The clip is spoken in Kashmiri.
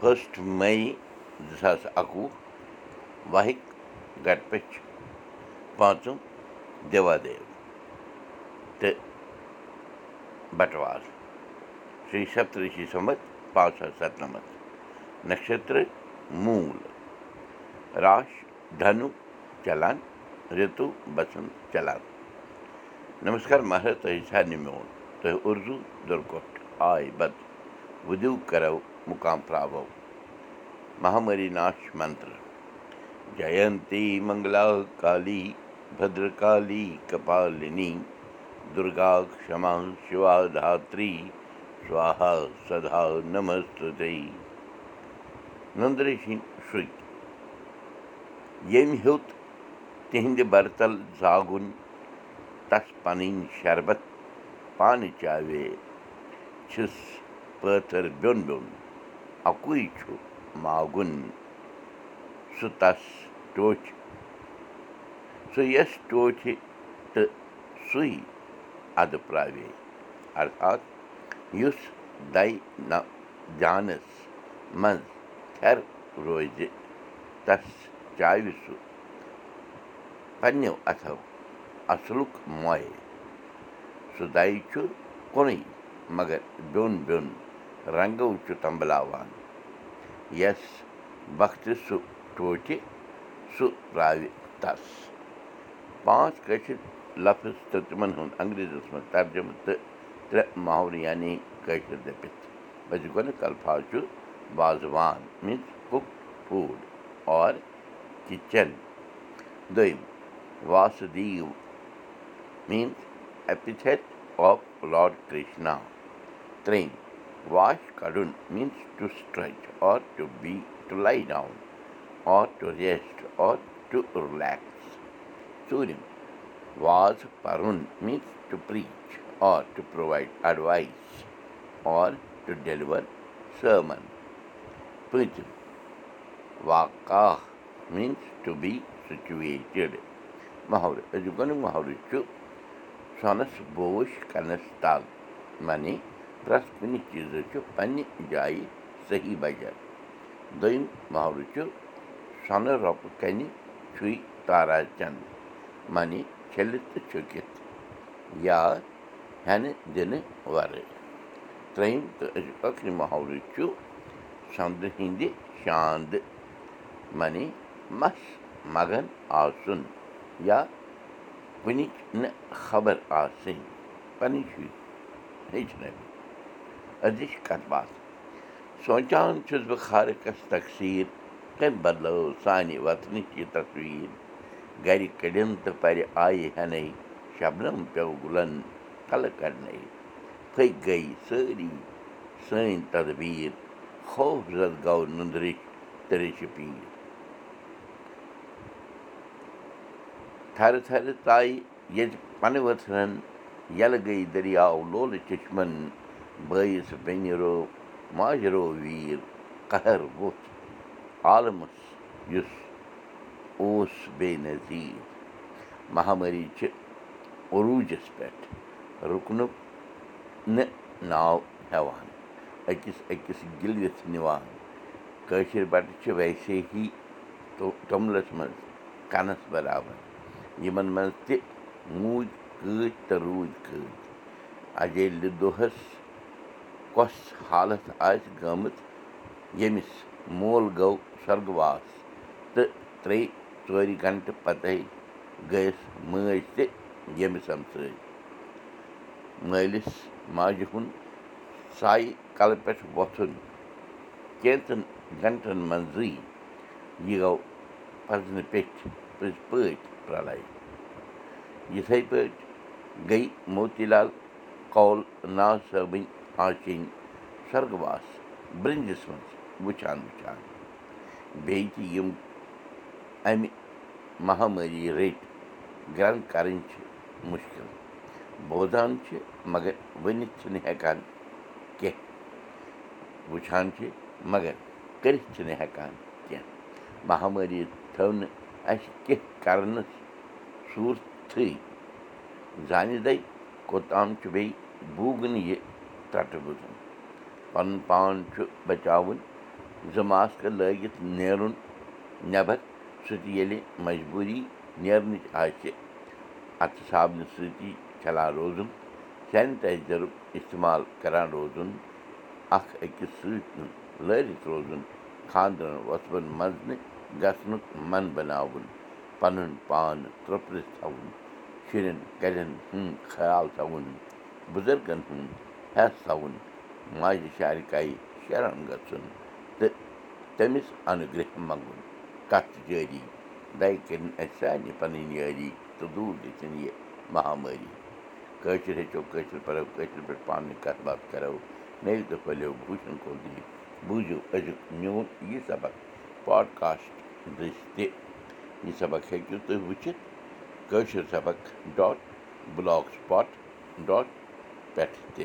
فٔسٹ مے زٕ ساس اَکوُہ وحِک گٹپٔچھ پانٛژِم دیوادیو تہٕ بٹوار شری سپترشی سمت پانٛژھ ساس سَتنَمَتھ نَشترٕ موٗل راش دھنو چلان رِتو بسنٛد چلان نمسکار مہراج تۄہہِ میون اُردو مُقام پراو مہامری ناش منتر جینتی منگلا کالی بدرکالی کپالنی دُرگا کما شِوا دھاتری سوہا سدا نمست ییٚمۍ ہیوٚت تِہنٛدِ برتل زاگُن تس پنٕنۍ شربت پانہٕ چاوے چھِس پٲتھٕر بیوٚن بیوٚن اَکُے چھُ ماگُن سُہ تس ٹوچھ سُہ یس ٹوٹھِ تہٕ سُے اَدٕ پراوے۔ ارتھات یُس دے نہ جانس منٛز روزِ تس چاوِ سُہ پننیو اَتھو اصلُک موے سُہ دے چھُ کُنُے مگر بیوٚن بیوٚن رنٛگو چھُ تمبلاوان یس وقتہٕ سُہ ٹوٹہِ سُہ تراوِ تس پانٛژھ کٲشِر لفظ تہٕ تِمن ہُنٛد انگریٖزس منٛز ترجمہٕ تہٕ ترٛےٚ محور یعنی کٲشِر دٔپِتھ الفاظ چھُ وازوان میٖنٕز کُک فوٗڈ اور کِچن دوٚیِم واسدیٖو میٖنٕز ایپِتھٹ آف لاڈ کرشنا ترٛیٚیِم واش کَڑُن means to stretch or to be to lie down or to rest or to relax ژوٗرِم واز پَرُن means to preach or to provide advice or to deliver sermon پوٗنٛژِم واقع میٖنٕز ٹُو بی سُچویٹِڈ محلہٕ أزیُک گۄڈنیُک محلہٕ چھُ سۄنَس بوش پرٛٮ۪تھ کُنہِ چیٖزَس چھُ پنٛنہِ جایہِ صحیح بجر دوٚیِم محلہٕ چھُ سۄنہٕ رۄپہٕ کَنہِ چھُے تارا چنٛد معنی چھٔلِتھ تہٕ چھُکِتھ یا ہٮ۪نہٕ دِنہٕ وَرٲے ترٛیٚیِم تہٕ ٲخری محلہٕ چھُ سۄنٛدٕ ہِنٛدِ شانٛدٕ معنی مس مگن آسُن یا کُنِچ نہٕ خبر آسٕنۍ پنٕنۍ شُرۍ ہیٚچھنٲوِتھ أزِچ کَتھ باتھ سونٛچان چھُس بہٕ خارکس تقسیٖر تٔمۍ بدلٲو سانہِ وطنٕچ یہِ تصویٖر؟ گرِ کٔڑِن تہٕ پرِ آیہِ ہٮ۪نَے شبنم پیوٚو گُلن تلہٕ کڑنَے پھٔکۍ گٔے سٲری سٲنۍ تدبیٖر خوفزت گوٚو نُندرِچ تہٕ ریٚچھِ پیٖر تھرٕ تھرٕ ژایہِ ییٚتہِ پنہٕ ؤتھرَن یَلہٕ گٔے دٔریاو لولہٕ چشمَن بٲیِس بیٚنہِ رو ماجرو ویٖر قہر ووٚتھ عالمَس یُس اوس بے نظیٖر مہامٲری چھِ عروٗجَس پٮ۪ٹھ رُکنُک نہٕ ناو ہٮ۪وان أکِس أکِس گِلوِتھ نِوان کٲشِر بَٹہٕ چھِ ویسے ہی توٚملَس منٛز کَنَس بَرابَر یِمَن منٛز تہِ موٗدۍ کۭتۍ تہٕ روٗدۍ کۭتۍ اَجیلہِ دۄہَس کۄس حالت آسہِ گٔمٕژ ییٚمِس مول گوٚو سۄرگواس تہٕ ترٛیٚیہِ ژورِ گنٹہٕ پَتے گٔیَس مٲج تہِ ییٚمِس مٲلِس ماجہِ ہُنٛد سایہِ کَلہٕ پٮ۪ٹھ وۄتھُن کینٛژَن گنٹَن منٛزٕے یہِ گوٚو پَزنہٕ پیٚٹھۍ پٔزۍ پٲٹھۍ رَلے یِتھَے پٲٹھۍ گٔے موتی لال کول ناز صٲبٕنۍ آنچِنۍ سۄرگواس برٛنٛجِس منٛز وٕچھان وٕچھان بیٚیہِ تہِ یِم اَمہِ مہامٲری رٔٹۍ گرٛنٛگ کَرٕنۍ چھِ مُشکِل بوزان چھِ مگر ؤنِتھ چھِنہٕ ہٮ۪کان کیٚنٛہہ وٕچھان چھِ مگر کٔرِتھ چھِنہٕ ہٮ۪کان کیٚنٛہہ مہامٲری تھٲو نہٕ اَسہِ کیٚنٛہہ کَرنَس صوٗرتھٕے زانہِ دَے کوٚتام چھُ بیٚیہِ بوٗگنہٕ یہِ پَنُن پان چھُ بَچاوُن زٕ ماسکہٕ لٲگِتھ نیرُن نٮ۪بر سُہ تہِ ییٚلہِ مجبوٗری نیرنٕچ آسہِ اَتھٕ صابنہِ سۭتی چَلان روزُن سینِٹایزَرُک اِستعمال کَران روزُن اَکھ أکِس سۭتۍ لٲرِتھ روزُن خانٛدرَن وۄتھبَن منٛز نہٕ گژھنُک من بَناوُن پَنُن پان ترٛوٚپرِتھ تھاوُن شُرٮ۪ن کَرٮ۪ن ہُنٛد خیال تھاوُن بُزرگَن ہُنٛد ہٮ۪س تھاوُن ماجہِ شارکایہِ شَران گژھُن تہٕ تٔمِس اَنُگرٛہ منٛگُن کَتھ جٲری دَے کٔرِنۍ اَسہِ سارنٕے پَنٕنۍ یٲری تہٕ دوٗر گٔژھِنۍ یہِ مہامٲری کٲشِر ہیٚچھو کٲشِر پَرو کٲشِر پٲٹھۍ پانہٕ ؤنۍ کَتھ باتھ کَرو نٔوۍ دۄہ پھٔلِو بوٗشَن دِیِو بوٗزِو أزیُک میون یہِ سبق پاڈکاسٹ تہِ یہِ سبق ہیٚکِو تُہۍ وٕچھِتھ کٲشِر سبق ڈاٹ بٕلاک سٕپاٹ ڈاٹ پٮ۪ٹھ تہِ